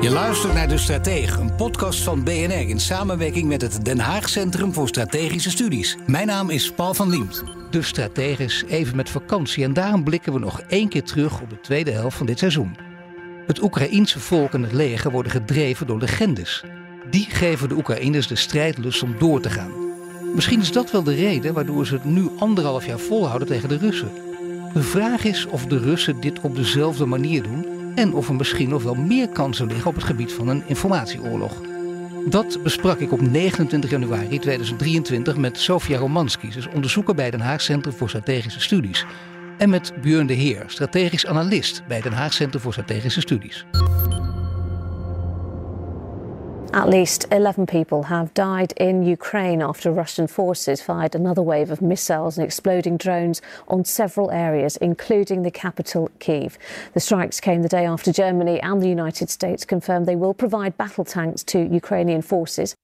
Je luistert naar De Stratege, een podcast van BNR in samenwerking met het Den Haag Centrum voor Strategische Studies. Mijn naam is Paul van Liemt. De Stratege is even met vakantie en daarom blikken we nog één keer terug op de tweede helft van dit seizoen. Het Oekraïense volk en het leger worden gedreven door legendes. Die geven de Oekraïners de strijdlust om door te gaan. Misschien is dat wel de reden waardoor ze het nu anderhalf jaar volhouden tegen de Russen. De vraag is of de Russen dit op dezelfde manier doen en of er misschien nog wel meer kansen liggen op het gebied van een informatieoorlog. Dat besprak ik op 29 januari 2023 met Sofia Romanski, dus onderzoeker bij Den Haag Centrum voor Strategische Studies. En met Björn de Heer, strategisch analist bij Den Haag Centrum voor Strategische Studies. At least 11 people have died in Ukraine after Russian forces fired another wave of missiles and exploding drones on several areas, including the capital, Kiev. The strikes came the day after Germany and the United States confirmed they will provide battle tanks to Ukrainian forces.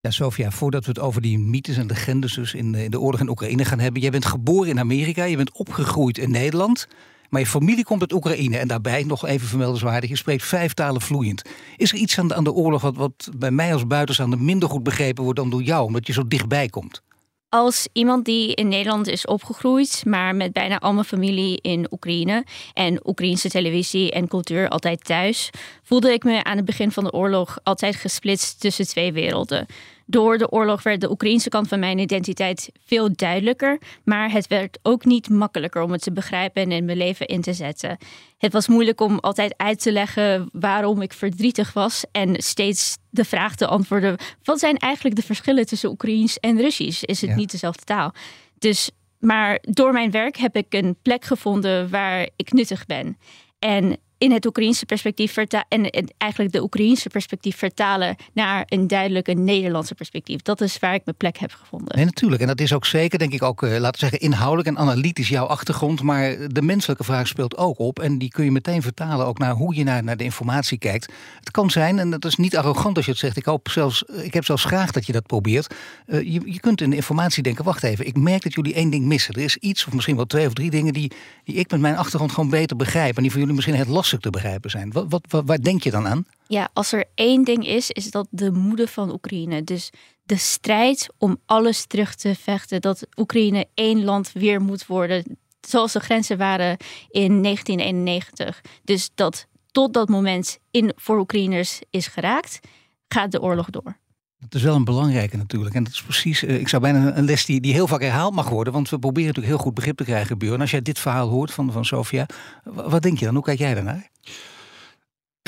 Ja, Sofia, voordat we het over die mythes en legendes dus in, in de oorlog in Oekraïne gaan hebben. Jij bent geboren in Amerika, je bent opgegroeid in Nederland. Maar je familie komt uit Oekraïne en daarbij nog even vermeldenswaardig. Je spreekt vijf talen vloeiend. Is er iets aan de, aan de oorlog wat, wat bij mij als buitenstaander minder goed begrepen wordt dan door jou, omdat je zo dichtbij komt? Als iemand die in Nederland is opgegroeid, maar met bijna al mijn familie in Oekraïne en Oekraïnse televisie en cultuur altijd thuis, voelde ik me aan het begin van de oorlog altijd gesplitst tussen twee werelden. Door de oorlog werd de Oekraïnse kant van mijn identiteit veel duidelijker, maar het werd ook niet makkelijker om het te begrijpen en in mijn leven in te zetten. Het was moeilijk om altijd uit te leggen waarom ik verdrietig was en steeds de vraag te antwoorden: wat zijn eigenlijk de verschillen tussen Oekraïens en Russisch? Is het niet dezelfde taal? Dus, maar door mijn werk heb ik een plek gevonden waar ik nuttig ben. En in het Oekraïense perspectief vertalen en eigenlijk de Oekraïense perspectief vertalen naar een duidelijke Nederlandse perspectief. Dat is waar ik mijn plek heb gevonden. Nee, natuurlijk. En dat is ook zeker, denk ik, ook, eh, laten zeggen, inhoudelijk en analytisch jouw achtergrond. Maar de menselijke vraag speelt ook op. En die kun je meteen vertalen ook naar hoe je naar, naar de informatie kijkt. Het kan zijn, en dat is niet arrogant als je het zegt. Ik, hoop zelfs, ik heb zelfs graag dat je dat probeert. Uh, je, je kunt in de informatie denken, wacht even, ik merk dat jullie één ding missen. Er is iets, of misschien wel twee of drie dingen die, die ik met mijn achtergrond gewoon beter begrijp. En die voor jullie misschien het lastig te begrijpen zijn. Wat, wat, waar denk je dan aan? Ja, als er één ding is, is dat de moede van Oekraïne. Dus de strijd om alles terug te vechten. Dat Oekraïne één land weer moet worden. Zoals de grenzen waren in 1991. Dus dat tot dat moment in, voor Oekraïners is geraakt, gaat de oorlog door. Dat is wel een belangrijke natuurlijk. En dat is precies, eh, ik zou bijna een les die, die heel vaak herhaald mag worden. Want we proberen natuurlijk heel goed begrip te krijgen, Björn. Als jij dit verhaal hoort van, van Sofia, wat denk je dan? Hoe kijk jij daarnaar?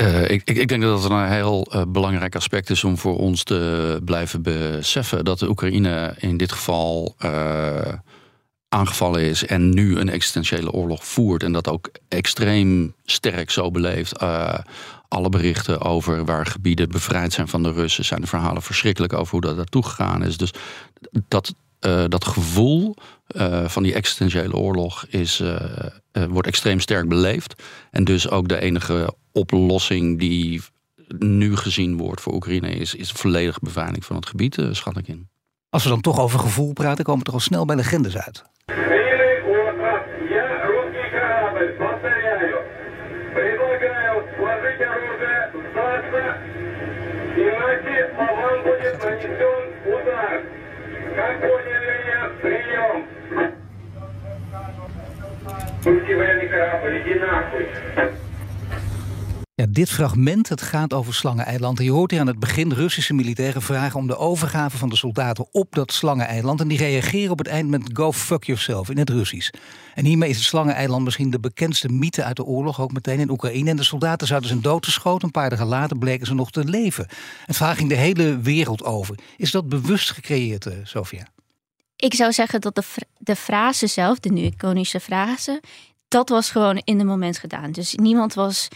Uh, ik, ik, ik, denk dat het een heel uh, belangrijk aspect is om voor ons te blijven beseffen dat de Oekraïne in dit geval aangevallen is en nu een existentiële oorlog voert. En dat ook extreem sterk zo beleeft alle berichten over waar gebieden bevrijd zijn van de Russen, zijn de verhalen verschrikkelijk over hoe dat naartoe gegaan is. Dus dat, uh, dat gevoel uh, van die existentiële oorlog is, uh, wordt extreem sterk beleefd. En dus ook de enige oplossing die nu gezien wordt voor Oekraïne is, is volledige beveiliging van het gebied, schat ik in. Als we dan toch over gevoel praten, komen we toch al snel bij legendes uit. Как поняли меня? Прием! Русский военный корабль, иди нахуй! Dit fragment het gaat over Slangeneiland. En je hoort hier aan het begin Russische militairen vragen om de overgave van de soldaten op dat Slangeneiland. En die reageren op het eind met go fuck yourself in het Russisch. En hiermee is het Slangeneiland misschien de bekendste mythe uit de oorlog, ook meteen in Oekraïne. En de soldaten zouden zijn doodgeschoten. Een paar dagen later bleken ze nog te leven. Het vraag ging de hele wereld over. Is dat bewust gecreëerd, uh, Sofia? Ik zou zeggen dat de, de frase zelf, de nu iconische frase, dat was gewoon in het moment gedaan. Dus niemand was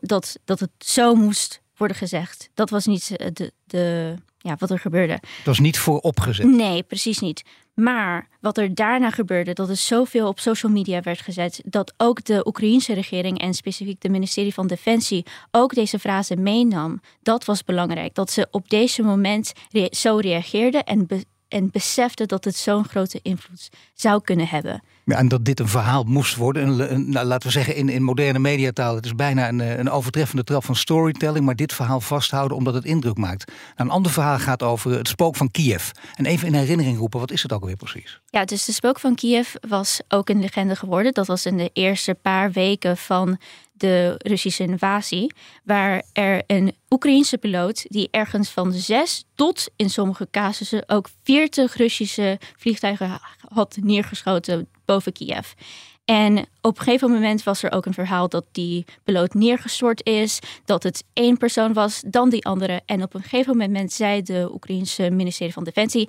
dat, dat het zo moest worden gezegd. Dat was niet eh, de, de, ja, wat er gebeurde. Het was niet vooropgezet. Nee, precies niet. Maar wat er daarna gebeurde, dat er zoveel op social media werd gezet, dat ook de Oekraïense regering en specifiek de ministerie van Defensie ook deze frase meenam, dat was belangrijk. Dat ze op deze moment zo reageerden en, en beseften dat het zo'n grote invloed zou kunnen hebben. En dat dit een verhaal moest worden. Een, nou, laten we zeggen in, in moderne mediataal. Het is bijna een, eh, een overtreffende trap van storytelling. Maar dit verhaal vasthouden omdat het indruk maakt. Nou, een ander verhaal gaat over het spook van Kiev. En even in herinnering roepen, wat is het ook alweer precies? Ja, dus de spook van Kiev was ook een legende geworden. Dat was in de eerste paar weken van de Russische invasie, waar er een Oekraïense piloot die ergens van zes tot in sommige casussen ook 40 Russische vliegtuigen had neergeschoten boven Kiev. En op een gegeven moment was er ook een verhaal dat die piloot neergestort is, dat het één persoon was, dan die andere. En op een gegeven moment zei de Oekraïense ministerie van Defensie: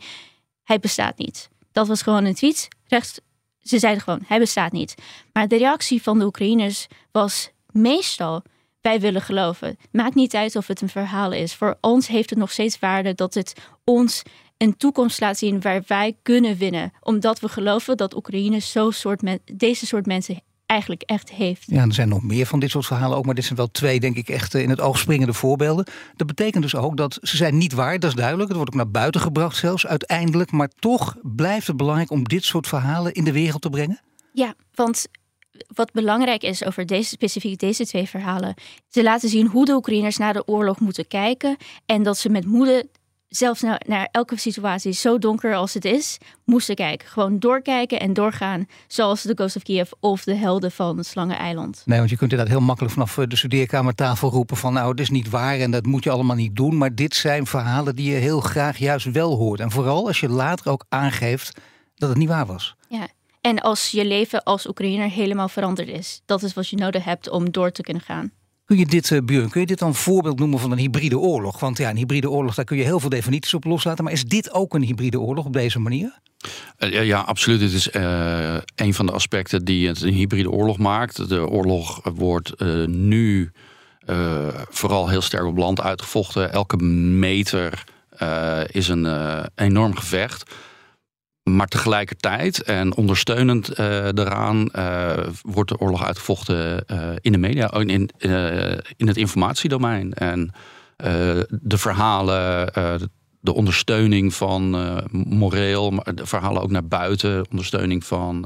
hij bestaat niet. Dat was gewoon een tweet. Rechts, ze zeiden gewoon: hij bestaat niet. Maar de reactie van de Oekraïners was meestal wij willen geloven. Maakt niet uit of het een verhaal is. Voor ons heeft het nog steeds waarde dat het ons een toekomst laat zien waar wij kunnen winnen. Omdat we geloven dat Oekraïne zo soort deze soort mensen eigenlijk echt heeft. Ja, er zijn nog meer van dit soort verhalen ook, maar dit zijn wel twee, denk ik, echt in het oog springende voorbeelden. Dat betekent dus ook dat ze zijn niet waar, dat is duidelijk. Het wordt ook naar buiten gebracht zelfs uiteindelijk. Maar toch blijft het belangrijk om dit soort verhalen in de wereld te brengen? Ja, want wat belangrijk is over deze, specifiek deze twee verhalen. Ze laten zien hoe de Oekraïners naar de oorlog moeten kijken. En dat ze met moede, zelfs naar, naar elke situatie, zo donker als het is, moesten kijken. Gewoon doorkijken en doorgaan. Zoals de Ghost of Kiev of de helden van het Slangeneiland. Nee, want je kunt inderdaad heel makkelijk vanaf eh, de studeerkamertafel roepen van nou, het is niet waar en dat moet je allemaal niet doen. Maar dit zijn verhalen die je heel graag juist wel hoort. En vooral als je later ook aangeeft dat het niet waar was. Ja, en als je leven als Oekraïner helemaal veranderd is. Dat is wat je nodig hebt om door te kunnen gaan. Kun je dit, Björn, kun je dit dan een voorbeeld noemen van een hybride oorlog? Want ja, een hybride oorlog, daar kun je heel veel definities op loslaten. Maar is dit ook een hybride oorlog op deze manier? Uh, ja, absoluut. Het is uh, een van de aspecten die het een hybride oorlog maakt. De oorlog wordt nu vooral heel sterk op land uitgevochten. Elke meter is een enorm gevecht. Maar tegelijkertijd en ondersteunend uh, daaraan uh, wordt de oorlog uitgevochten uh, in de media, in, in, in het informatiedomein. En de verhalen, de ondersteuning van moreel, maar de verhalen ook naar buiten, ondersteuning van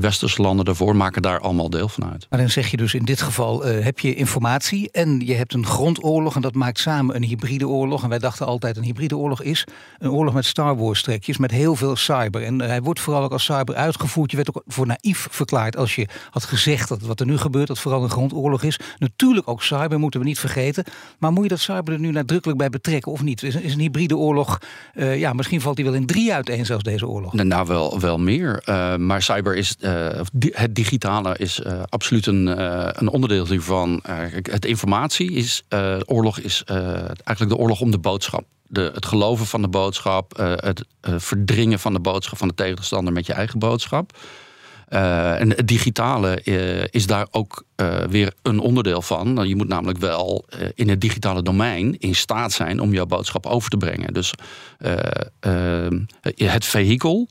westerse landen daarvoor maken daar allemaal deel van uit. Maar dan zeg je dus in dit geval uh, heb je informatie en je hebt een grondoorlog en dat maakt samen een hybride oorlog. En wij dachten altijd een hybride oorlog is een oorlog met Star Wars trekjes met heel veel cyber. En hij wordt vooral ook als cyber uitgevoerd. Je werd ook voor naïef verklaard als je had gezegd dat wat er nu gebeurt dat vooral een grondoorlog is. Natuurlijk ook cyber moeten we niet vergeten. Maar moet je dat cyber er nu nadrukkelijk bij betrekken of niet? Is, is een hybride oorlog, uh, ja misschien valt die wel in drie uiteen zelfs deze oorlog. Nou wel, wel meer. maar cyber is uh, het digitale is uh, absoluut een, uh, een onderdeel hiervan. het informatie is, oorlog is eigenlijk de oorlog om de boodschap. De, het geloven van de boodschap, het verdringen van de boodschap van de tegenstander met je eigen boodschap. en het digitale is daar ook weer een onderdeel van. Nou, je moet namelijk wel in het digitale domein in staat zijn om jouw boodschap over te brengen. Dus het vehikel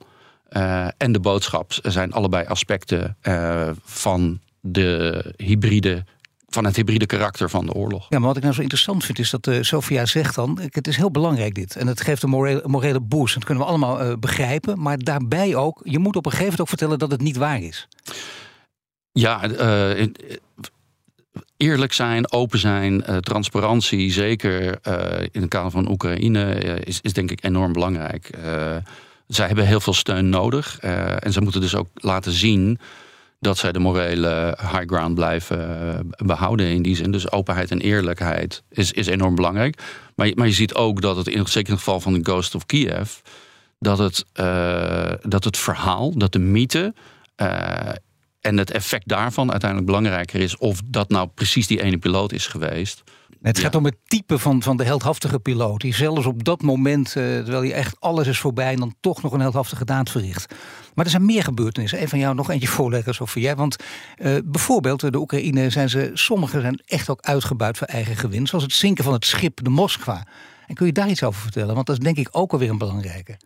uh, en de boodschap zijn allebei aspecten uh, van de hybride van het hybride karakter van de oorlog. Ja, maar wat ik nou zo interessant vind is dat uh, Sofia zegt dan... het is heel belangrijk dit en het geeft een morele, morele boost. Dat kunnen we allemaal begrijpen. Maar daarbij ook, je moet op een gegeven moment ook vertellen dat het niet waar is. Ja, eerlijk zijn, open zijn, transparantie... zeker in het kader van Oekraïne is, is denk ik enorm belangrijk zij hebben heel veel steun nodig. Uh, en ze moeten dus ook laten zien dat zij de morele high ground blijven uh, behouden in die zin. Dus openheid en eerlijkheid is, is enorm belangrijk. Maar, maar je ziet ook dat het, in, zeker in het geval van de Ghost of Kiev... dat het, uh, dat het verhaal, dat de mythe en het effect daarvan uiteindelijk belangrijker is... of dat nou precies die ene piloot is geweest Het gaat om het type van, van de heldhaftige piloot. Die zelfs op dat moment, uh, terwijl hij echt alles is voorbij... en dan toch nog een heldhaftige daad verricht. Maar er zijn meer gebeurtenissen. Een van jou nog eentje voorleggen, Sofie. Jij, want uh, bijvoorbeeld de Oekraïne zijn ze... sommigen zijn echt ook uitgebuit voor eigen gewin. Zoals het zinken van het schip de Moskva. En kun je daar iets over vertellen? Want dat is denk ik ook alweer een belangrijke.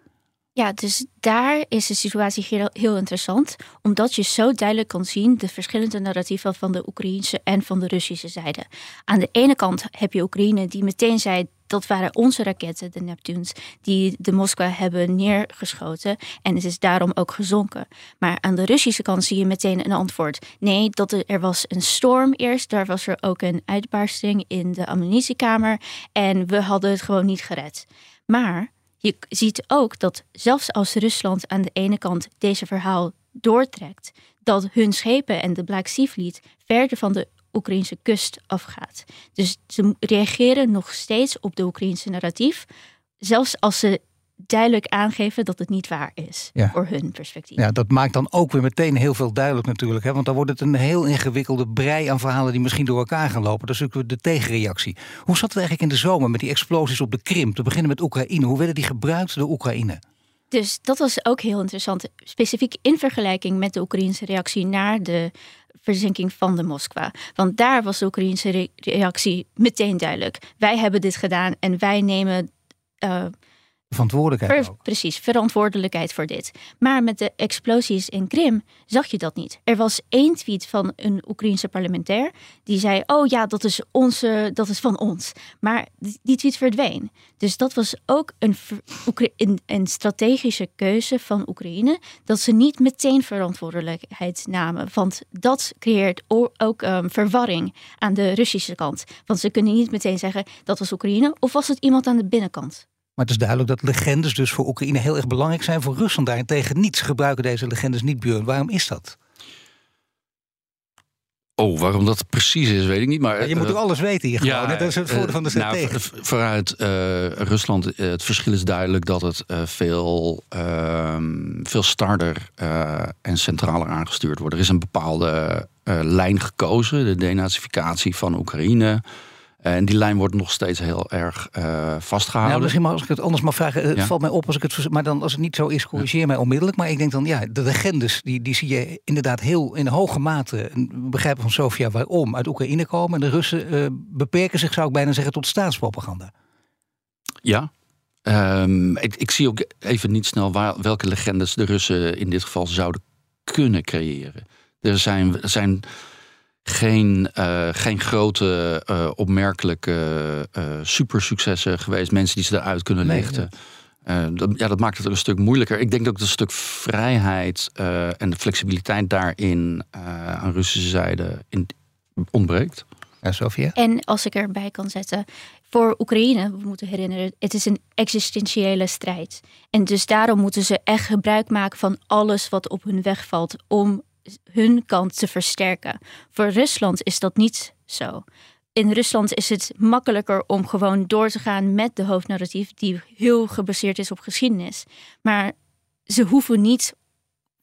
Ja, dus daar is de situatie heel, heel, interessant, omdat je zo duidelijk kan zien de verschillende narratieven van de Oekraïnse en van de Russische zijde. Aan de ene kant heb je Oekraïne die meteen zei dat waren onze raketten, de Neptunes, die de Moskwa hebben neergeschoten en het is daarom ook gezonken. Maar aan de Russische kant zie je meteen een antwoord. Nee, dat er, was een storm eerst, daar was er ook een uitbarsting in de ammunitiekamer en we hadden het gewoon niet gered. Maar je ziet ook dat zelfs als Rusland aan de ene kant deze verhaal doortrekt, dat hun schepen en de Black Sea Fleet verder van de Oekraïnse kust afgaat. Dus ze reageren nog steeds op de Oekraïnse narratief, zelfs als ze duidelijk aangeven dat het niet waar is voor hun perspectief. Ja, dat maakt dan ook weer meteen heel veel duidelijk natuurlijk. Hè? Want dan wordt het een heel ingewikkelde brei aan verhalen die misschien door elkaar gaan lopen. Dat is natuurlijk de tegenreactie. Hoe zat het eigenlijk in de zomer met die explosies op de Krim? Te beginnen met Oekraïne. Hoe werden die gebruikt door Oekraïne? Dus dat was ook heel interessant. Specifiek in vergelijking met de Oekraïnse reactie naar de verzinking van de Moskwa. Want daar was de Oekraïnse reactie meteen duidelijk. Wij hebben dit gedaan en wij nemen. Uh, verantwoordelijkheid. precies, verantwoordelijkheid voor dit. Maar met de explosies in Krim zag je dat niet. Er was één tweet van een Oekraïense parlementair die zei: Oh ja, dat is, onze, dat is van ons. Maar die tweet verdween. Dus dat was ook een, een, een strategische keuze van Oekraïne. Dat ze niet meteen verantwoordelijkheid namen. Want dat creëert ook um, verwarring aan de Russische kant. Want ze kunnen niet meteen zeggen dat was Oekraïne of was het iemand aan de binnenkant. Maar het is duidelijk dat legendes dus voor Oekraïne heel erg belangrijk zijn. Voor Rusland daarentegen niet. Ze gebruiken deze legendes niet, Björn. Waarom is dat? Oh, waarom dat precies is, weet ik niet. Maar, je moet ook alles weten hier gewoon. Ja, dat is het voordeel van de eh, strategie. Nou, vooruit uh, Rusland, eh, het verschil is duidelijk dat het veel, ehm, veel starder en centraler aangestuurd wordt. Er is een bepaalde lijn gekozen, de denazificatie van Oekraïne. En die lijn wordt nog steeds heel erg uh, vastgehouden. Nou, misschien als ik het anders mag vragen, het valt mij op als ik het. Maar dan, als het niet zo is, corrigeer mij onmiddellijk. Maar ik denk dan, ja, de legendes, die, die zie je inderdaad heel in hoge mate. We begrijpen van Sofia waarom, uit Oekraïne komen. En de Russen uh, beperken zich, zou ik bijna zeggen, tot staatspropaganda. Ja, um, ik, ik, zie ook even niet snel waar, welke legendes de Russen in dit geval zouden kunnen creëren. Er zijn, er zijn geen, uh, geen grote, uh, opmerkelijke uh, supersuccessen geweest. Mensen die ze eruit kunnen lichten. dat, ja, dat maakt het een stuk moeilijker. Ik denk dat een stuk vrijheid en de flexibiliteit daarin aan Russische zijde in, ontbreekt. Ja, Sofia? En als ik erbij kan zetten, voor Oekraïne, we moeten herinneren, het is een existentiële strijd. En dus daarom moeten ze echt gebruik maken van alles wat op hun weg valt om hun kant te versterken. Voor Rusland is dat niet zo. In Rusland is het makkelijker om gewoon door te gaan met de hoofdnarratief, die heel gebaseerd is op geschiedenis. Maar ze hoeven niet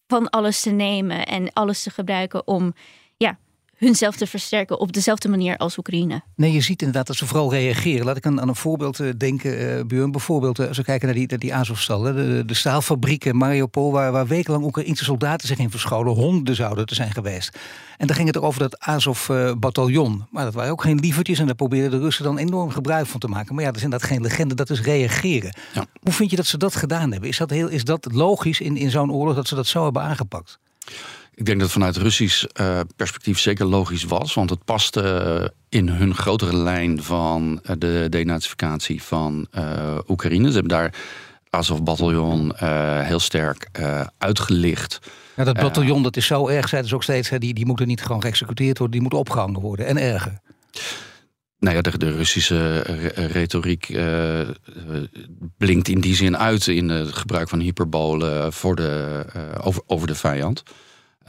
van alles te nemen en alles te gebruiken om ja, hunzelf te versterken op dezelfde manier als Oekraïne. Nee, je ziet inderdaad dat ze vooral reageren. Laat ik aan, een voorbeeld eh, denken, uh, Björn. Bijvoorbeeld, uh, als we kijken naar die, die Azovstal, de, de staalfabrieken Mariupol, waar, waar wekenlang Oekraïnse soldaten zich in verscholen. Honderden zouden er zijn geweest. En dan ging het over dat Azov-bataljon. Maar dat waren ook geen lievertjes en daar probeerden de Russen dan enorm gebruik van te maken. Maar ja, dat is inderdaad geen legende, dat is reageren. Ja. Hoe vind je dat ze dat gedaan hebben? Is dat, heel, is dat logisch in, in zo'n oorlog dat ze dat zo hebben aangepakt? Ik denk dat het vanuit Russisch uh, perspectief zeker logisch was. Want het paste in hun grotere lijn van uh, de denazificatie van Oekraïne. Ze hebben daar Azov-bataljon heel sterk uitgelicht. Ja, dat bataljon dat is zo erg, zeiden ze ook steeds. Hè, die, die moeten niet gewoon geëxecuteerd worden, die moeten opgehangen worden. En erger. Nou ja, de, de Russische retoriek blinkt in die zin uit in het gebruik van hyperbolen voor de, over, over de vijand.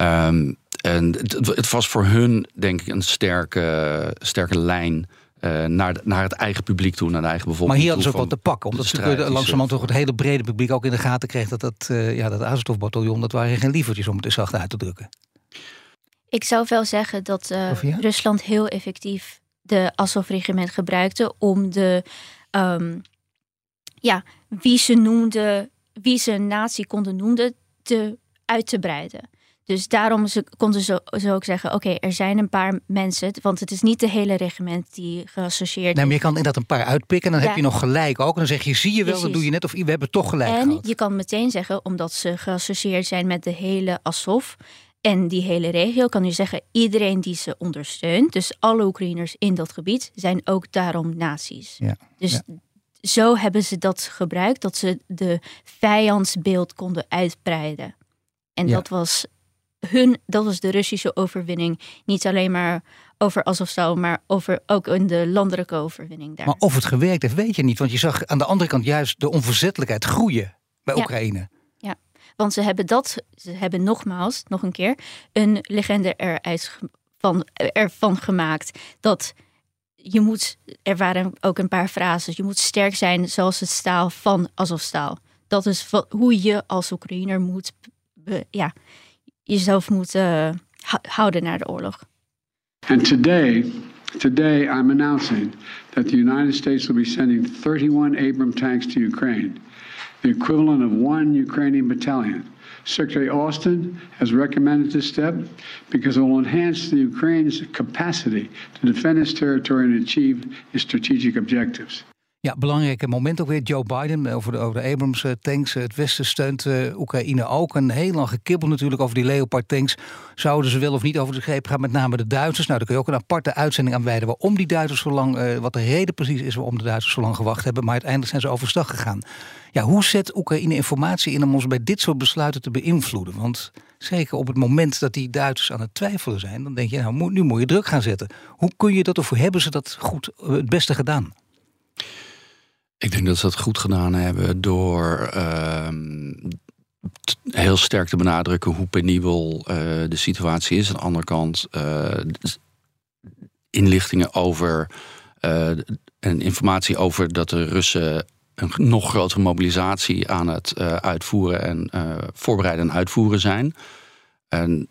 Um, en het, het, was voor hun, denk ik, een sterke, sterke lijn. Uh, naar, naar het eigen publiek toe, naar de eigen bevolking. Maar hier hadden ze ook wat te pakken. Omdat ze langzamerhand toch het hele brede publiek ook in de gaten kreeg dat dat, uh, ja, dat Azov-bataljon, dat waren geen lievertjes om het er zacht uit te drukken. Ik zou wel zeggen dat uh, Rusland heel effectief de Azov-regiment gebruikte om de, ehm, ja, wie ze noemden, wie ze een natie konden noemen, te, uit te breiden. Dus daarom ze, konden ze, ze ook zeggen: oké, er zijn een paar mensen, want het is niet de hele regiment die geassocieerd nee, maar is. je kan inderdaad een paar uitpikken en dan Ja. heb je nog gelijk ook. En dan zeg je, zie je wel, Precies. dat doe je net of we hebben toch gelijk En gehad. je kan meteen zeggen, omdat ze geassocieerd zijn met de hele Azov en die hele regio, kan je zeggen: iedereen die ze ondersteunt, dus alle Oekraïners in dat gebied, zijn ook daarom nazi's. Ja. Dus Ja. zo hebben ze dat gebruikt, dat ze de vijandsbeeld konden uitbreiden. En Ja. dat was hun, dat was de Russische overwinning. Niet alleen maar over Azovstal, maar over, ook in de landelijke overwinning daar. Maar of het gewerkt heeft, weet je niet. Want je zag aan de andere kant juist de onverzettelijkheid groeien bij Ja. Oekraïne. Want ze hebben dat, ze hebben nogmaals, nog een keer, een legende eruit van, ervan gemaakt. Dat je moet, er waren ook een paar frases, je moet sterk zijn zoals het staal van Azovstaal. Dat is wat, hoe je als Oekraïner moet, ja, jezelf eh, houden naar de oorlog. And today, today I'm announcing that the United States will be sending 31 Abram tanks to Ukraine, the equivalent of one Ukrainian battalion. Secretary Austin has recommended this step because it will enhance the Ukraine's capacity to defend its territory and achieve its strategic objectives. Ja, belangrijk moment ook weer. Joe Biden eh, over de, over de Abrams eh, tanks. Het Westen steunt eh, Oekraïne ook. En heel lang gekibbeld natuurlijk over die Leopard tanks. Zouden ze wel of niet over de greep gaan? Met name de Duitsers. Nou, daar kun je ook een aparte uitzending aan wijden. Waarom die Duitsers zo lang, eh, wat de reden precies is waarom de Duitsers zo lang gewacht hebben. Maar uiteindelijk zijn ze overstag gegaan. Ja, hoe zet Oekraïne informatie in om ons bij dit soort besluiten te beïnvloeden? Want zeker op het moment dat die Duitsers aan het twijfelen zijn, dan denk je, nou, nu moet je druk gaan zetten. Hoe kun je dat of hebben ze dat goed eh, het beste gedaan? Ik denk dat ze dat goed gedaan hebben door ehm, heel sterk te benadrukken hoe penibel eh, de situatie is. Aan de andere kant eh, inlichtingen over eh, en informatie over dat de Russen een nog grotere mobilisatie aan het uitvoeren en voorbereiden en uitvoeren zijn. En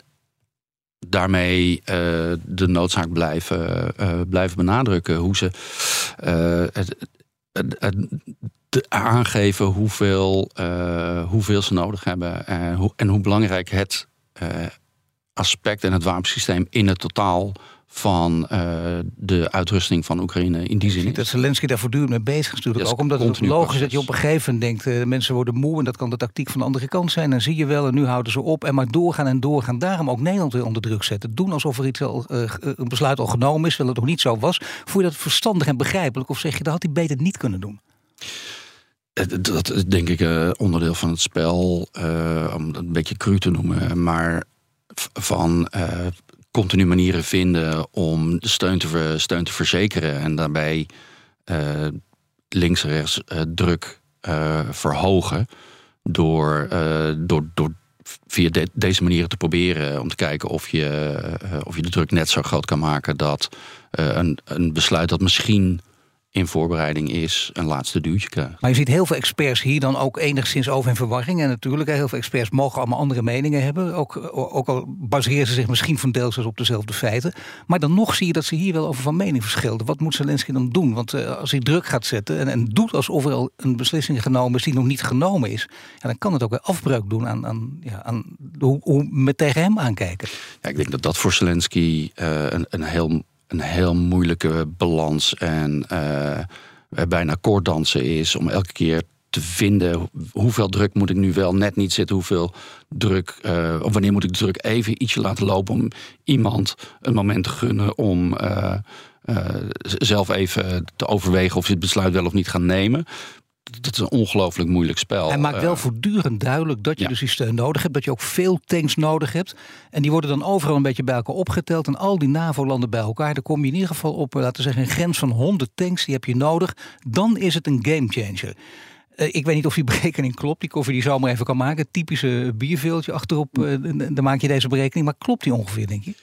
daarmee de noodzaak blijven, blijven benadrukken hoe ze het, het- de- aangeven hoeveel, eh, hoeveel ze nodig hebben en hoe, en hoe belangrijk het eh, aspect en het wapensysteem in het totaal van eh, de uitrusting van Oekraïne in die zin dat. Zelensky daar voortdurend mee bezig is natuurlijk. Ook omdat het logisch is dat je op een gegeven moment denkt... eh, mensen worden moe en dat kan de tactiek van de andere kant zijn. Dan zie je wel en nu houden ze op en maar doorgaan en doorgaan. Daarom ook Nederland weer onder druk zetten. Doen alsof er iets al, eh, een besluit al genomen is, terwijl het nog niet zo was. Voel je dat verstandig en begrijpelijk? Of zeg je, dat had hij beter niet kunnen doen? Dat is denk ik onderdeel van het spel, om het een beetje cru te noemen, maar van continu manieren vinden om de steun te, steun te verzekeren en daarbij eh, links en rechts eh, druk eh, verhogen door, door, door via de- deze manieren te proberen om te kijken of je, of je de druk net zo groot kan maken dat een, een besluit dat misschien in voorbereiding is, een laatste duwtje krijgt. Maar je ziet heel veel experts hier dan ook enigszins over in verwarring. En natuurlijk, heel veel experts mogen allemaal andere meningen hebben. Ook, ook al baseren ze zich misschien van deels op dezelfde feiten. Maar dan nog zie je dat ze hier wel over van mening verschillen. Wat moet Zelensky dan doen? Want eh, als hij druk gaat zetten en, en doet alsof er al een beslissing genomen is die nog niet genomen is. Ja, dan kan het ook weer afbreuk doen aan, aan, ja, aan hoe, hoe we tegen hem aankijken. Ja, ik denk dat dat voor Zelensky eh, een, een, heel, een heel moeilijke balans en eh, bijna koorddansen is om elke keer te vinden hoe- hoeveel druk moet ik nu wel net niet zitten, hoeveel druk, eh, of wanneer moet ik de druk even ietsje laten lopen om iemand een moment te gunnen om eh, zelf even te overwegen of ze het besluit wel of niet gaan nemen. Dat is een ongelooflijk moeilijk spel. Hij maakt wel Eh, voortdurend duidelijk dat je ja. dus die steun nodig hebt. Dat je ook veel tanks nodig hebt. En die worden dan overal een beetje bij elkaar opgeteld. En al die NAVO-landen bij elkaar. Dan kom je in ieder geval op, eh, laten we zeggen, een grens van 100 tanks. Die heb je nodig. Dan is het een gamechanger. Eh, ik weet niet of die berekening klopt. Die koffie die zomaar even kan maken. Typische bierveeltje achterop. dan maak je deze berekening. Maar klopt die ongeveer, denk je?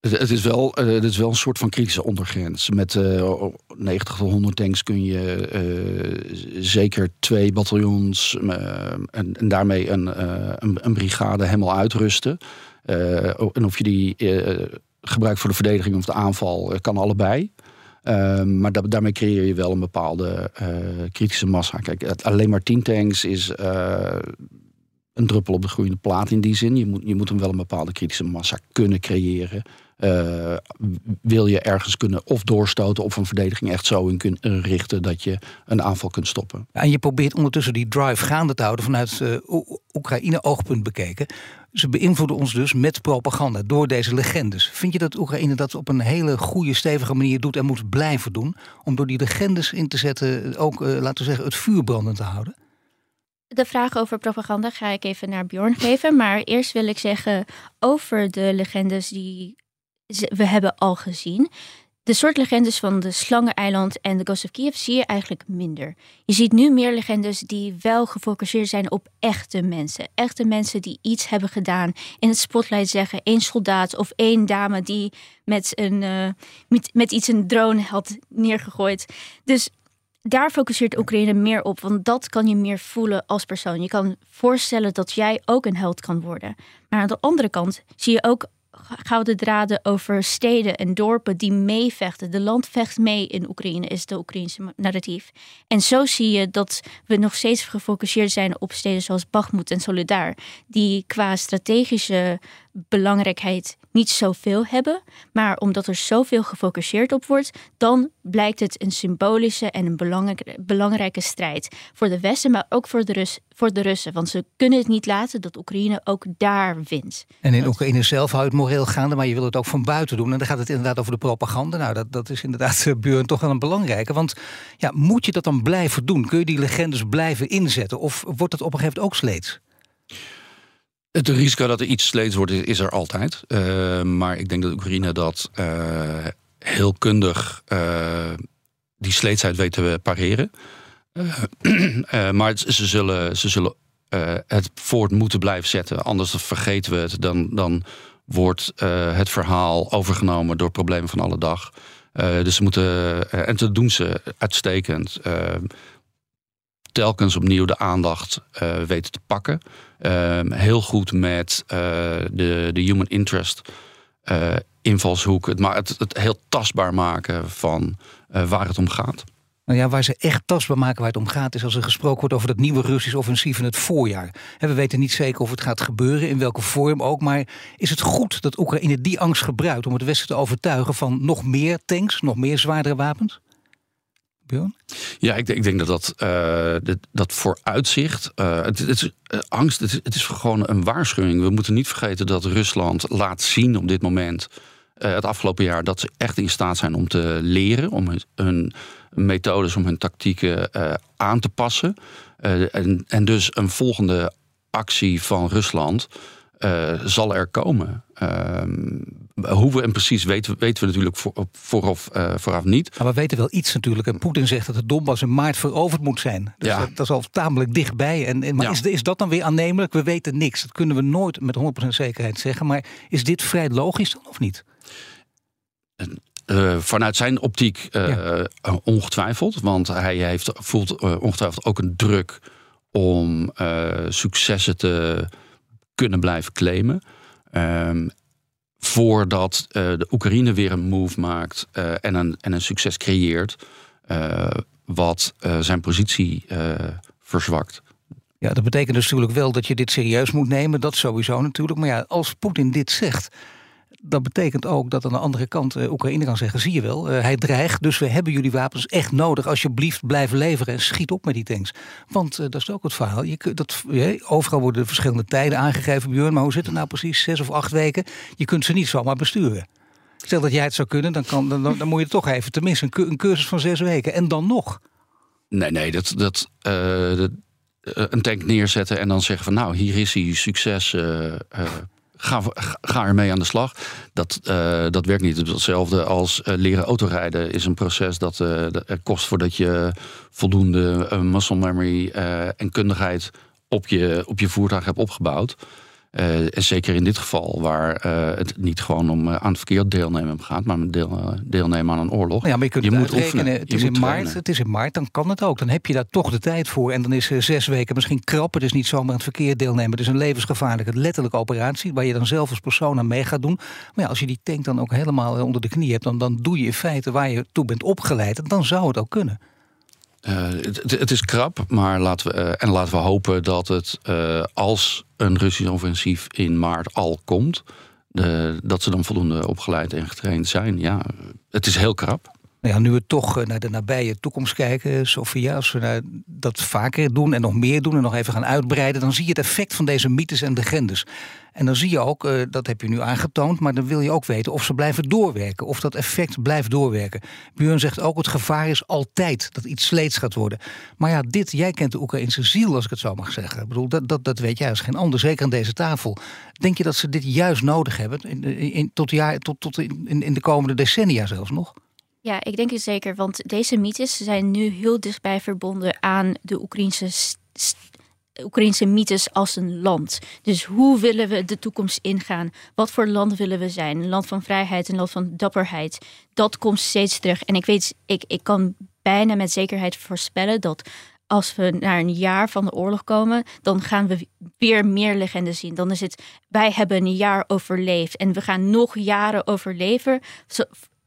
Het, is wel, eh, het is wel een soort van kritische ondergrens. Met eh 90 tot 100 tanks kun je eh, zeker twee bataljons en, en daarmee een, een, brigade helemaal uitrusten. En of je die gebruikt voor de verdediging of de aanval, kan allebei. Ehm, maar daarmee creëer je wel een bepaalde kritische massa. Kijk, alleen maar 10 tanks is een druppel op de groeiende plaat in die zin. Je moet, je moet hem wel een bepaalde kritische massa kunnen creëren. Uh, wil je ergens kunnen of doorstoten of een verdediging echt zo in kunnen richten dat je een aanval kunt stoppen. en je probeert ondertussen die drive gaande te houden vanuit uh, Oekraïne-oogpunt bekeken. Ze beïnvloeden ons dus met propaganda door deze legendes. Vind je dat Oekraïne dat op een hele goede, stevige manier doet en moet blijven doen? Om door die legendes in te zetten ook, uh, laten we zeggen, het vuur brandend te houden? De vraag over propaganda ga ik even naar Bjorn geven. Maar eerst wil ik zeggen over de legendes die we hebben al gezien. De soort legendes van de Slangeneiland en de Ghost of Kiev zie je eigenlijk minder. Je ziet nu meer legendes die wel gefocust zijn op echte mensen. Echte mensen die iets hebben gedaan. In het spotlight zeggen één soldaat of één dame die met, een, uh, met, met iets een drone had neergegooid. Dus daar focuseert Oekraïne meer op, want dat kan je meer voelen als persoon. Je kan voorstellen dat jij ook een held kan worden. Maar aan de andere kant zie je ook gouden draden over steden en dorpen die meevechten. De land vecht mee in Oekraïne, is de Oekraïnse narratief. En zo zie je dat we nog steeds gefocust zijn op steden zoals Bakhmut en Solidar, die qua strategische belangrijkheid niet zoveel hebben. Maar omdat er zoveel gefocust op wordt, dan blijkt het een symbolische en een belangrijke, strijd. Voor de Westen, maar ook voor de, Rus, voor de Russen. Want ze kunnen het niet laten dat Oekraïne ook daar wint. En in Oekraïne zelf houdt het moreel gaande, maar je wil het ook van buiten doen. En dan gaat het inderdaad over de propaganda. Nou, dat, dat is inderdaad, uh, Buren, toch wel een belangrijke. Want ja, moet je dat dan blijven doen? Kun je die legendes blijven inzetten? Of wordt het op een gegeven moment ook sleets? Het risico dat er iets sleets wordt, is er altijd. Uh, maar ik denk dat Oekraïne dat uh, heel kundig uh, die sleetsheid weet te pareren. maar ze zullen, ze zullen het voort moeten blijven zetten. Anders vergeten we het. Dan, dan wordt het verhaal overgenomen door problemen van alle dag. dus ze moeten, en dat doen ze uitstekend telkens opnieuw de aandacht uh, weten te pakken. Ehm, heel goed met uh, de, de human interest uh, invalshoek. Het, het, het heel tastbaar maken van waar het om gaat. Nou ja, waar ze echt tastbaar maken waar het om gaat, is als er gesproken wordt over dat nieuwe Russisch offensief in het voorjaar. We weten niet zeker of het gaat gebeuren, in welke vorm ook. Maar is het goed dat Oekraïne die angst gebruikt om het Westen te overtuigen van nog meer tanks, nog meer zwaardere wapens? Ja, ik, ik denk dat dat, uh, dat vooruitzicht. Uh, het, het, is uh, angst. Het is, gewoon een waarschuwing. We moeten niet vergeten dat Rusland laat zien op dit moment. het afgelopen jaar dat ze echt in staat zijn om te leren, om hun, hun methodes, om hun tactieken aan te passen. en, en dus een volgende actie van Rusland zal er komen. Ehm, hoe we en precies weten, weten we natuurlijk voor, vooraf, uh, vooraf niet. Maar we weten wel iets natuurlijk. En Poetin zegt dat de Donbass in maart veroverd moet zijn. Dus ja. dat, dat, is al tamelijk dichtbij. En, en maar ja. is, is dat dan weer aannemelijk? We weten niks. Dat kunnen we nooit met 100% zekerheid zeggen. Maar is dit vrij logisch dan of niet? Uh, vanuit zijn optiek ja. ongetwijfeld. Want hij heeft, voelt ongetwijfeld ook een druk om successen te kunnen blijven claimen. Um, voordat uh, de Oekraïne weer een move maakt uh, en, een, en een succes creëert, uh, wat zijn positie verzwakt. Ja, dat betekent dus natuurlijk wel dat je dit serieus moet nemen. Dat sowieso natuurlijk. Maar ja, als Poetin dit zegt, dat betekent ook dat aan de andere kant uh, Oekraïne kan zeggen: zie je wel, uh, hij dreigt, dus we hebben jullie wapens echt nodig. Alsjeblieft, blijf leveren en schiet op met die tanks. Want uh, dat is ook het verhaal. Je, dat, overal worden verschillende tijden aangegeven, Björn, maar hoe zit het nou precies? Zes of acht weken? Je kunt ze niet zomaar besturen. Stel dat jij het zou kunnen, dan, kan, dan, moet je toch even tenminste een, cursus van zes weken. En dan nog. Nee, nee, dat. dat, dat een tank neerzetten en dan zeggen van nou, hier is hij, succes ga, ga ermee aan de slag. Dat, uh, dat werkt niet. Hetzelfde als uh, leren autorijden is een proces dat uh, kost voordat je voldoende muscle memory en kundigheid op je, op je voertuig hebt opgebouwd. En zeker in dit geval, waar het niet gewoon om aan het verkeer deelnemen gaat, maar deel, deelnemen aan een oorlog. Ja, maar je kunt je moet rekenen. Het is, in maart, het is in maart, dan kan het ook. Dan heb je daar toch de tijd voor. En dan is zes weken misschien krap. Het is niet zomaar aan het verkeer deelnemen. Het is een levensgevaarlijke, letterlijke operatie. Waar je dan zelf als persoon aan mee gaat doen. Maar ja, als je die tank dan ook helemaal onder de knie hebt, dan, dan doe je in feite waar je toe bent opgeleid. En dan zou het ook kunnen. Uh, het, het, is krap, maar laten we, uh, en laten we hopen dat het uh, als een Russisch offensief in maart al komt, dat ze dan voldoende opgeleid en getraind zijn. Ja, het is heel krap. Nou ja, nu we toch naar de nabije toekomst kijken, Sofia, als we dat vaker doen en nog meer doen en nog even gaan uitbreiden, dan zie je het effect van deze mythes en legendes. En dan zie je ook, uh, dat heb je nu aangetoond, maar dan wil je ook weten of ze blijven doorwerken, of dat effect blijft doorwerken. Björn zegt ook, het gevaar is altijd dat iets sleets gaat worden. Maar ja, dit, jij kent de Oekraïnse ziel, als ik het zo mag zeggen. Ik bedoel, dat, dat, dat weet jij als geen ander, zeker aan deze tafel. Denk je dat ze dit juist nodig hebben, in, in, tot, jaar, tot, tot in, in de komende decennia zelfs nog? Ja, ik denk het zeker, want deze mythes zijn nu heel dichtbij verbonden aan de Oekraïnse Oekraïnse mythes als een land. Dus hoe willen we de toekomst ingaan? Wat voor land willen we zijn? Een land van vrijheid, een land van dapperheid. Dat komt steeds terug. En ik weet, ik, ik kan bijna met zekerheid voorspellen dat als we naar een jaar van de oorlog komen, dan gaan we weer meer legendes zien. Dan is het, wij hebben een jaar overleefd en we gaan nog jaren overleven.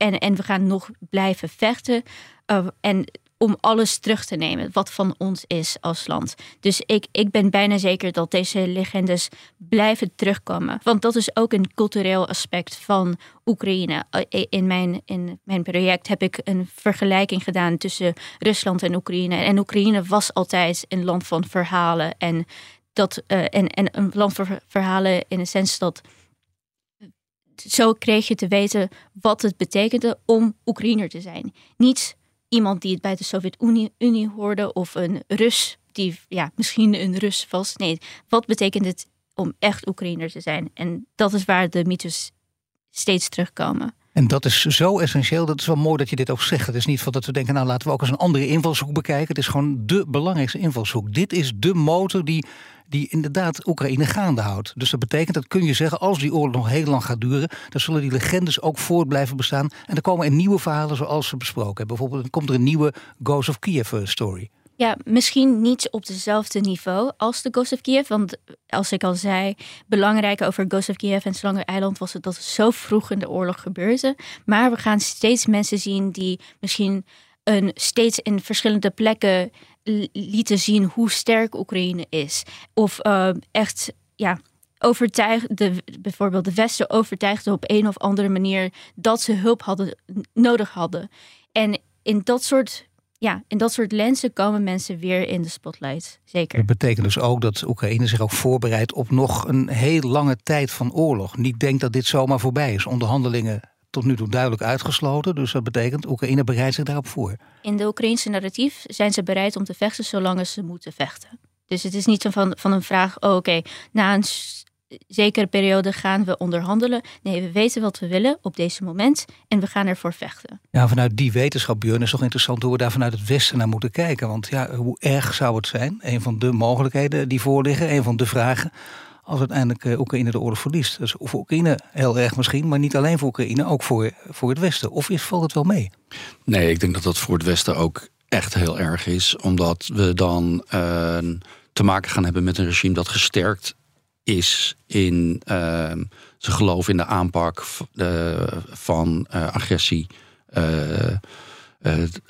En, en we gaan nog blijven vechten. Uh, en om alles terug te nemen wat van ons is als land. Dus ik, ik ben bijna zeker dat deze legendes blijven terugkomen. Want dat is ook een cultureel aspect van Oekraïne. Eh, in mijn, in mijn project heb ik een vergelijking gedaan tussen Rusland en Oekraïne. En Oekraïne was altijd een land van verhalen. En, dat, en, en een land van verhalen in de sens dat zo kreeg je te weten wat het betekende om Oekraïner te zijn. Niet iemand die het bij de Sovjet-Unie hoorde of een Rus die ja, misschien een Rus was. Nee, wat betekent het om echt Oekraïner te zijn? En dat is waar de mythes steeds terugkomen. En dat is zo essentieel. Dat is wel mooi dat je dit ook zegt. Het is niet van dat we denken, nou laten we ook eens een andere invalshoek bekijken. Het is gewoon de belangrijkste invalshoek. Dit is de motor die die inderdaad Oekraïne gaande houdt. Dus dat betekent, dat kun je zeggen, als die oorlog nog heel lang gaat duren, dan zullen die legendes ook voort blijven bestaan. En er komen er nieuwe verhalen zoals we besproken hebben. Bijvoorbeeld, komt er een nieuwe Ghost of Kiev eh, story. Ja, misschien niet op dezelfde niveau als de Ghost Kiev. Want als ik al zei, belangrijk over Ghost Kiev en Slanger Eiland was het dat zo vroeg in de oorlog gebeurde. Maar we gaan steeds mensen zien die misschien een, steeds in verschillende plekken lieten zien hoe sterk Oekraïne is. Of uh, echt, ja, overtuigde, bijvoorbeeld de Westen overtuigde op een of andere manier dat ze hulp hadden, nodig hadden. En in dat soort ja, in dat soort lenzen komen mensen weer in de spotlight. Zeker. Dat betekent dus ook dat Oekraïne zich ook voorbereidt op nog een heel lange tijd van oorlog. Niet denkt dat dit zomaar voorbij is. Onderhandelingen tot nu toe duidelijk uitgesloten. Dus dat betekent, Oekraïne bereidt zich daarop voor. In de Oekraïnse narratief zijn ze bereid om te vechten zolang ze moeten vechten. Dus het is niet zo van, van een vraag, oh, oké, na een zekere periode gaan we onderhandelen. Nee, we weten wat we willen op deze moment en we gaan ervoor vechten. Ja, vanuit die wetenschap, Björn, is toch interessant hoe we daar vanuit het Westen naar moeten kijken. Want ja, hoe erg zou het zijn? Een van de mogelijkheden die voorliggen, een van de vragen als uiteindelijk eh, Oekraïne de oorlog verliest. Dus voor Oekraïne heel erg misschien, maar niet alleen voor Oekraïne, ook voor, voor het Westen. Of is, valt het wel mee? Nee, ik denk dat dat voor het Westen ook echt heel erg is. Omdat we dan uh, te maken gaan hebben met een regime dat gesterkt is in uh, zijn geloof in de aanpak van agressie.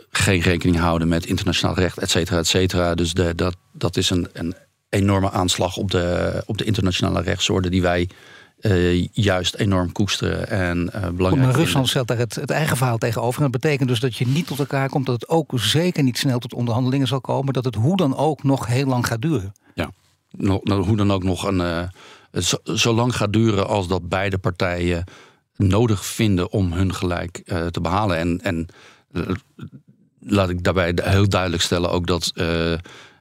geen rekening houden met internationaal recht, et cetera, et cetera. Dus de, dat, dat is een, een enorme aanslag op de, op de internationale rechtsorde die wij uh, juist enorm koesteren en uh, belangrijk Maar Rusland stelt daar het, het, eigen verhaal tegenover. En dat betekent dus dat je niet tot elkaar komt, dat het ook zeker niet snel tot onderhandelingen zal komen, dat het hoe dan ook nog heel lang gaat duren. Ja, hoe dan ook nog een, uh, zo, lang gaat duren als dat beide partijen nodig vinden om hun gelijk te behalen. En, en laat ik daarbij heel duidelijk stellen ook dat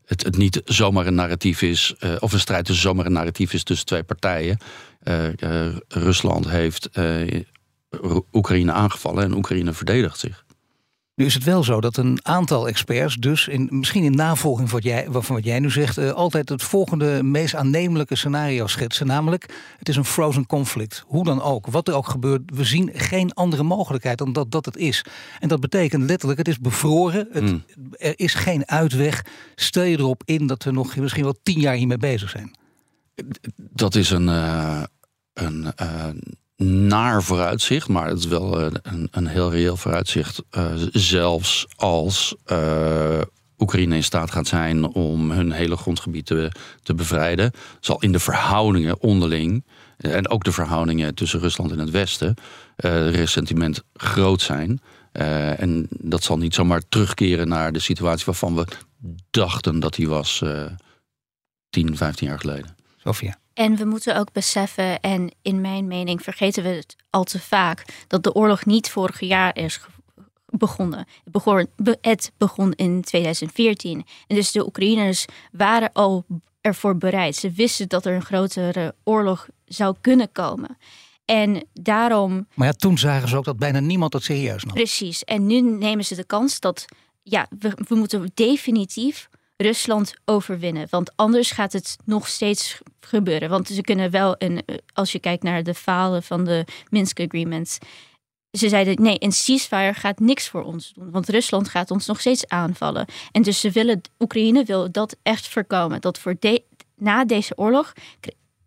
het, het niet zomaar een narratief is, of een strijd tussen zomaar een narratief is tussen twee partijen. Rusland heeft Oekraïne aangevallen en Oekraïne verdedigt zich. Nu is het wel zo dat een aantal experts, dus in, misschien in navolging van wat jij, van wat jij nu zegt, uh, altijd het volgende meest aannemelijke scenario schetsen. Namelijk, het is een frozen conflict. Hoe dan ook, wat er ook gebeurt, we zien geen andere mogelijkheid dan dat dat het is. En dat betekent letterlijk, het is bevroren, het, hmm. er is geen uitweg. Stel je erop in dat we nog misschien wel tien jaar hiermee bezig zijn. Dat is een, uh, een uh, naar vooruitzicht, maar het is wel eh, een, een heel reëel vooruitzicht. Uh, zelfs als uh, Oekraïne in staat gaat zijn om hun hele grondgebied te, bevrijden, zal in de verhoudingen onderling en ook de verhoudingen tussen Rusland en het Westen resentiment groot zijn. en dat zal niet zomaar terugkeren naar de situatie waarvan we dachten dat die was 10, 15 jaar geleden. Sofia. En we moeten ook beseffen, en in mijn mening vergeten we het al te vaak, dat de oorlog niet vorig jaar is begonnen. Het begon, het begon in 2014. En dus de Oekraïners waren al ervoor bereid. Ze wisten dat er een grotere oorlog zou kunnen komen. En daarom. Maar ja, toen zagen ze ook dat bijna niemand dat serieus nam. Precies. En nu nemen ze de kans dat. Ja, we, we moeten definitief Rusland overwinnen. Want anders gaat het nog steeds gebeuren. Want ze kunnen wel, een, als je kijkt naar de falen van de Minsk Agreements. Ze zeiden nee, een ceasefire gaat niks voor ons doen. Want Rusland gaat ons nog steeds aanvallen. En dus ze willen, Oekraïne wil dat echt voorkomen. Dat voor de, na deze oorlog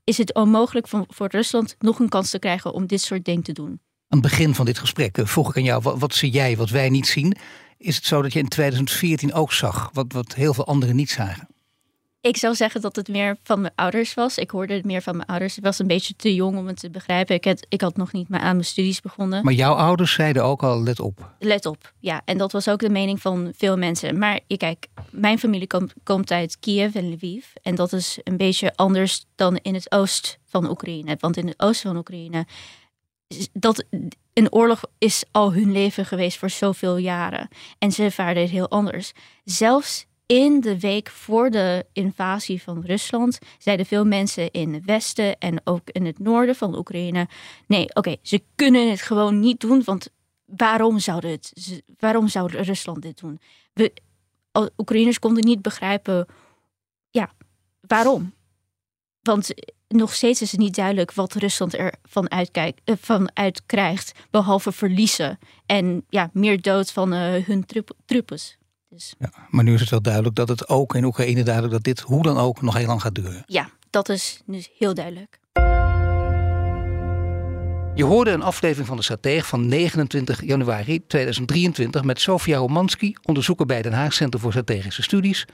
is het onmogelijk voor, voor Rusland nog een kans te krijgen om dit soort dingen te doen. Het begin van dit gesprek eh, vroeg ik aan jou, wat zie jij wat wij niet zien? Is het zo dat je in 2014 ook zag wat, wat heel veel anderen niet zagen? Ik zou zeggen dat het meer van mijn ouders was. Ik hoorde het meer van mijn ouders. Ik was een beetje te jong om het te begrijpen. Ik had, ik had nog niet aan mijn studies begonnen. Maar jouw ouders zeiden ook al, let op. Let op, ja. En dat was ook de mening van veel mensen. Maar je kijk, mijn familie komt, komt uit Kiev en Lviv. En dat is een beetje anders dan in het oosten van Oekraïne. Want in het oosten van Oekraïne dat een oorlog is al hun leven geweest voor zoveel jaren. En ze ervaren het heel anders. Zelfs in de week voor de invasie van Rusland zeiden veel mensen in het westen en ook in het noorden van Oekraïne: nee, oké, ze kunnen het gewoon niet doen, want waarom zouden het, waarom zou Rusland dit doen? We, Oekraïners konden niet begrijpen, ja, waarom? Want nog steeds is het niet duidelijk wat Rusland er van, uitkijkt, uh, van uitkrijgt, behalve verliezen en ja, meer dood van uh, hun troepen. Dus. Ja, maar nu is het wel duidelijk dat het ook in Oekraïne duidelijk dat dit hoe dan ook nog heel lang gaat duren. Ja, dat is nu heel duidelijk. Je hoorde een aflevering van de Stratege van 29 januari 2023 met Sofia Romanski, onderzoeker bij Den Haag Centrum voor Strategische Studies,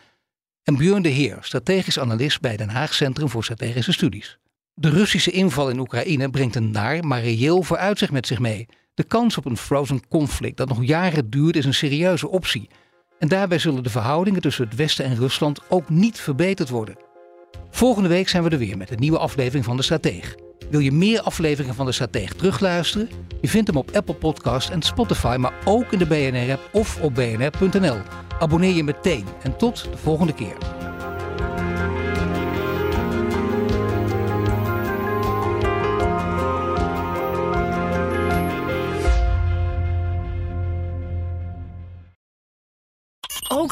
en Björn de Heer, strategisch analist bij Den Haag Centrum voor Strategische Studies. De Russische inval in Oekraïne brengt een naar, maar reëel vooruitzicht met zich mee. De kans op een frozen conflict dat nog jaren duurt is een serieuze optie. En daarbij zullen de verhoudingen tussen het Westen en Rusland ook niet verbeterd worden. Volgende week zijn we er weer met een nieuwe aflevering van De Strateeg. Wil je meer afleveringen van De Strateeg terugluisteren? Je vindt hem op Apple Podcasts en Spotify, maar ook in de BNR-app of op bnr.nl. Abonneer je meteen en tot de volgende keer.